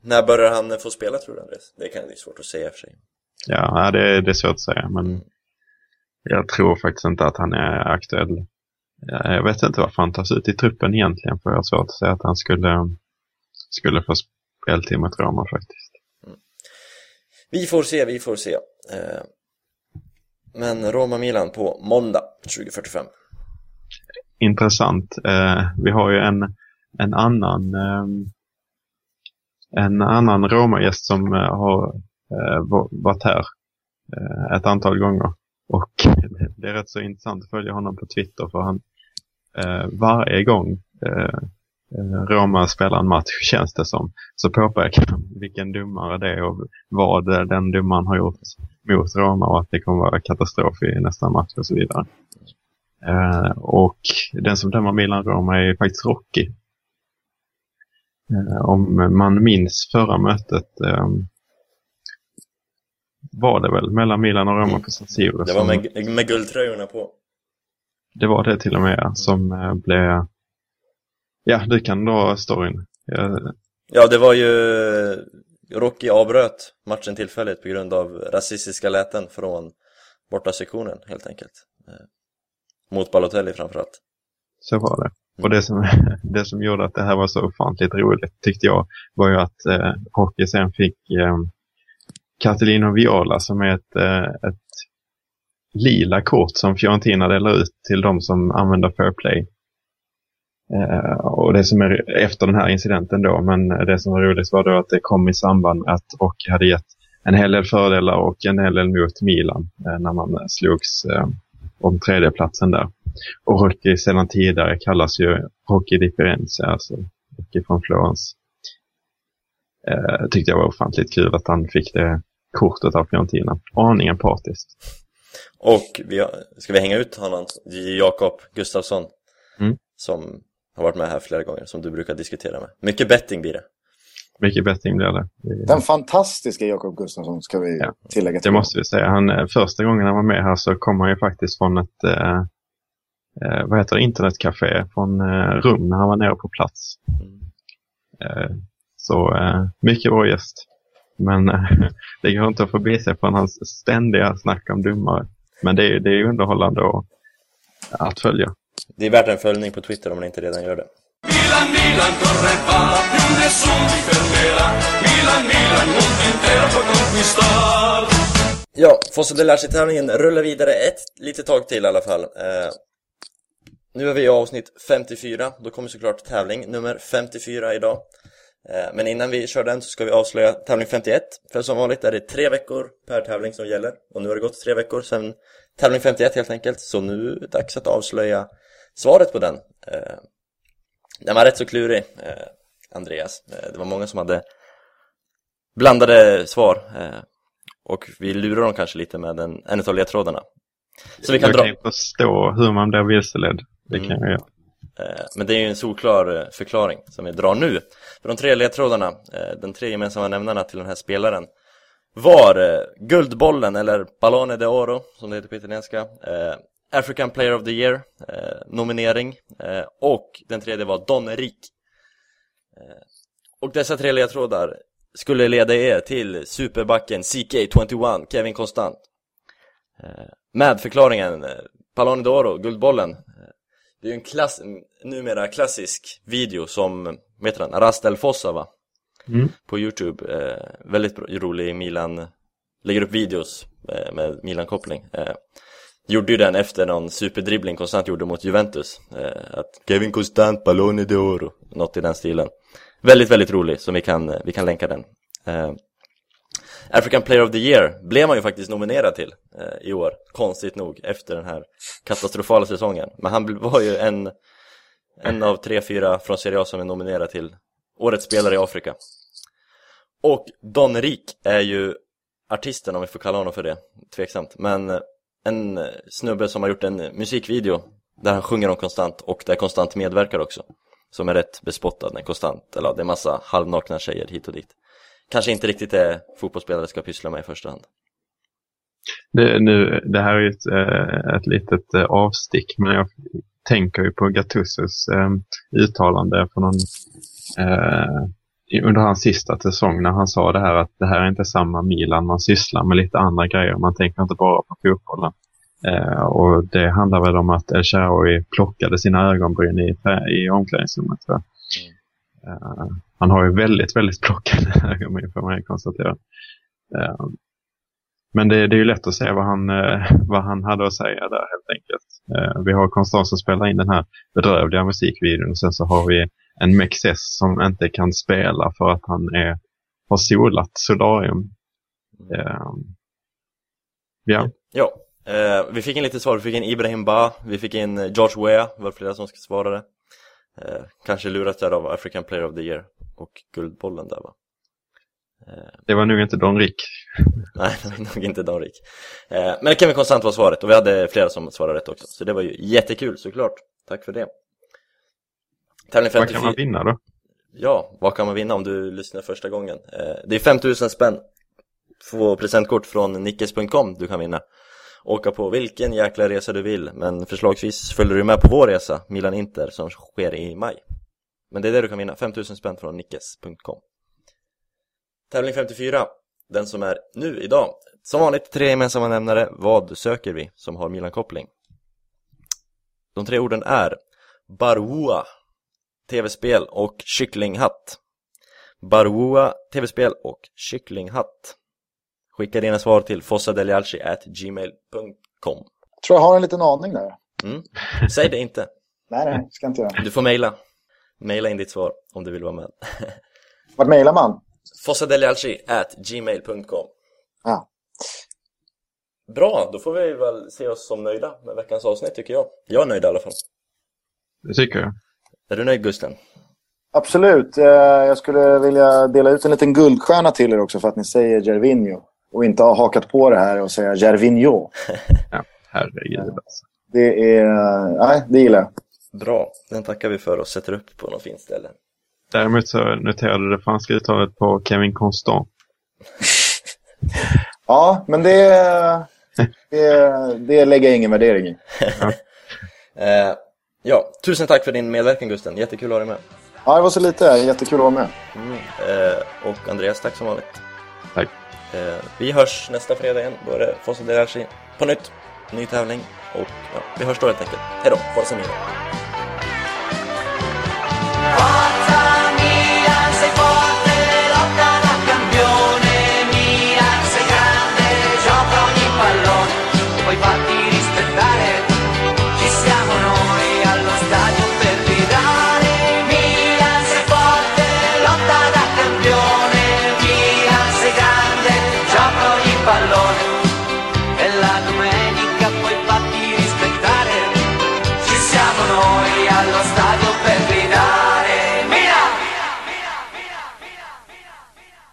när börjar han få spela tror du Andres? Det kan bli svårt att säga för sig. Ja, det, det är svårt att säga men jag tror faktiskt inte att han är aktuell. Ja, Jag vet inte varför han tas ut i truppen egentligen för jag har svårt att säga att han skulle, skulle få speltid mot Roma faktiskt. Vi får se, vi får se. Men Roma-Milan på måndag 2045. intressant. Eh, vi har ju en, en annan eh, en annan Roma-gäst som eh, har eh, varit här eh, ett antal gånger. Och det är rätt så intressant att följa honom på Twitter för han eh, varje gång eh, Roma spelar en match känns det som så påpekar han vilken domare det är och vad eh, den domaren har gjort mot Roma och att det kommer vara katastrof i nästa match och så vidare. Eh, och den som dömer Milan-Roma är faktiskt Rocky. Eh, om man minns förra mötet eh, var det väl mellan Milan och Roma på San Siro. Det var med, med guldtröjorna på. det var det till och med som eh, blev... Ja, du kan dra storyn. Eh, Ja, det var ju... Rocky avbröt matchen tillfälligt på grund av rasistiska läten från borta sektionen helt enkelt. Eh, Mot Balotelli framförallt. Så var det. Och det som, det som gjorde att det här var så ofantligt roligt tyckte jag var ju att eh, Hockey sen fick eh, Catalino Viola som är ett, eh, ett lila kort som Fiorentina delar ut till de som använder fair play. Eh, och det som är efter den här incidenten då, men det som var roligt var då att det kom i samband med att Rocky hade gett en hel del fördelar och en hel del mot Milan eh, när man slogs eh, om tredjeplatsen där. Och Rocky sedan tidigare kallas ju Rocky di Firenze, alltså Rocky från Florens. Eh, tyckte jag var ofantligt kul att han fick det kortet av Fiorentina. Aningen partiskt. Och vi ska vi hänga ut honom, Jakob Gustafsson, Mm. som har varit med här flera gånger, som du brukar diskutera med. Mycket betting blir det. Mycket betting blir det. Det- Den fantastiska Jakob Gustafsson ska vi Ja. tillägga Det till. måste vi säga. Han, eh, första gången han var med här så kom han ju faktiskt från ett eh, eh, vad heter det, internetcafé från eh, rum när han var nere på plats. Eh, så eh, mycket bra gäst. Men eh, det går inte att förbi sig från hans ständiga snack om domare. Men det är, det är ju underhållande och, att följa. Det är värt en följning på Twitter om man inte redan gör det. Milan, Milan corre va, più nessuno ti fermerà. Milan, Milan, mondo intero può conquistar. Ja, Fosse Delarci-tävlingen rullar vidare ett litet tag till i alla fall. Eh, nu är vi i avsnitt 54, då kommer såklart tävling nummer 54 idag. Eh, men innan vi kör den så ska vi avslöja tävling 51. För som vanligt är det tre veckor per tävling som gäller. Och nu har det gått tre veckor sedan tävling 51 helt enkelt. Så nu är det dags att avslöja svaret på den. Eh, den var rätt så klurig, eh, Andreas. Eh, det var många som hade blandade svar. Eh, och vi lurar dem kanske lite med en, en av ledtrådarna. Så vi kan jag dra, kan ju förstå hur man blir vilseledd. Det kan Mm. jag göra. eh, men det är ju en solklar eh, förklaring som vi drar nu. För de tre ledtrådarna, den tre gemensamma nämnarna till den här spelaren var Guldbollen, eller Ballone d'Oro som det heter på italienska, African Player of the Year, eh, nominering, eh, och den tredje var Don Rik. Eh, och dessa tre ledtrådar skulle leda er till superbacken CK21, Kevin Konstant. Eh, med förklaringen, Ballone d'Oro, Guldbollen, det är ju en klass, numera klassisk video som, heter den, Rastel Fossa va? Mm. På Youtube, eh, väldigt rolig Milan, lägger upp videos eh, med Milan-koppling eh, Gjorde ju den efter någon superdribbling Konstant gjorde mot Juventus eh, Att Kevin Konstant, Ballone d'Oro, något i den stilen Väldigt, väldigt rolig, så vi kan, vi kan länka den eh, African Player of the Year blev man ju faktiskt nominerad till eh, i år, konstigt nog, efter den här katastrofala säsongen. Men han var ju en, en av tre, fyra från Serie A som är nominerad till Årets spelare i Afrika. Och Don Rik är ju artisten, om vi får kalla honom för det, tveksamt. Men eh, en snubbe som har gjort en musikvideo där han sjunger om Konstant och där Konstant medverkar också. Som är rätt bespottad när Konstant, eller det är massa halvnakna tjejer hit och dit. Kanske inte riktigt det fotbollsspelare ska pyssla med i första hand. Det, nu, det här är ju ett, eh, ett litet eh, avstick, men jag tänker ju på Gattusos eh, uttalande för någon, eh, under hans sista säsong när han sa det här att det här är inte samma Milan, man sysslar med lite andra grejer, man tänker inte bara på fotbollen. Eh, och det handlar väl om att El Shaarawy plockade sina ögonbryn i, i omklädningsrummet. Eh, han har ju väldigt, väldigt plockade ögonbryn får man ju konstatera. Eh, men det, det är ju lätt att se vad han, eh, vad han hade att säga där helt enkelt. Eh, vi har Konstant som spelar in den här bedrövliga musikvideon och sen så har vi en Mexes som inte kan spela för att han är, har solat solarium. Eh, ja, Ja, eh, vi fick in lite svar, vi fick in Ibrahim Ba, vi fick in eh, George Weah, det var flera som svarade eh, Kanske lurat där av African Player of the Year och Guldbollen där va? det var nog inte Don Rick. Nej, det var nog inte Don Rick. Eh, Men Kevin Konstant var svaret. Och vi hade flera som svarade rätt också. Så det var ju jättekul såklart, tack för det Tävling Vad 54 kan man vinna då? Ja, vad kan man vinna om du lyssnar första gången? Eh, det är 5000 spänn. Två presentkort från nickes.com du kan vinna. Åka på vilken jäkla resa du vill Men förslagsvis följer du med på vår resa Milan Inter som sker i maj. Men det är det du kan vinna, 5000 spänn från nickes.com Tävling 54 Den som är nu idag. Som vanligt tre gemensamma nämnare. Vad söker vi som har Milan-koppling? De tre orden är Barua tv-spel och kycklinghatt. Barwoa, tv-spel och kycklinghatt. Skicka dina svar till fossadelialci.gmail.com Tror jag har en liten aning där. mm. Säg det inte. Nej, nej, ska inte göra. Du får mejla. Mejla in ditt svar om du vill vara med. Vart mejlar man? fossadelialci.gmail.com Ja. Bra, då får vi väl se oss som nöjda med veckans avsnitt tycker jag. Jag är nöjd i alla fall. Det tycker jag. Är du nöjd Gusten? Absolut. Eh, Jag skulle vilja dela ut en liten guldstjärna till er också för att ni säger Gervinho. Och inte har hakat på det här och säga Gervinho. Ja, herregud. Alltså. Det är... Nej, det gillar jag. Bra, den tackar vi för och sätter upp på något fint ställe. Däremot så noterade du det franska uttalet på Kevin Constant. Ja, men det... Det, det lägger jag ingen värdering i. Eh, ja, tusen tack för din medverkan Gusten, jättekul att ha dig med. Ja, det var så lite. Jättekul att vara med. Mm. Eh, och Andreas, tack som vanligt. Tack. Eh, vi hörs nästa fredag igen, då är det Fossa Delarci på nytt, ny tävling och ja, vi hörs då helt enkelt. Hej då, Milan!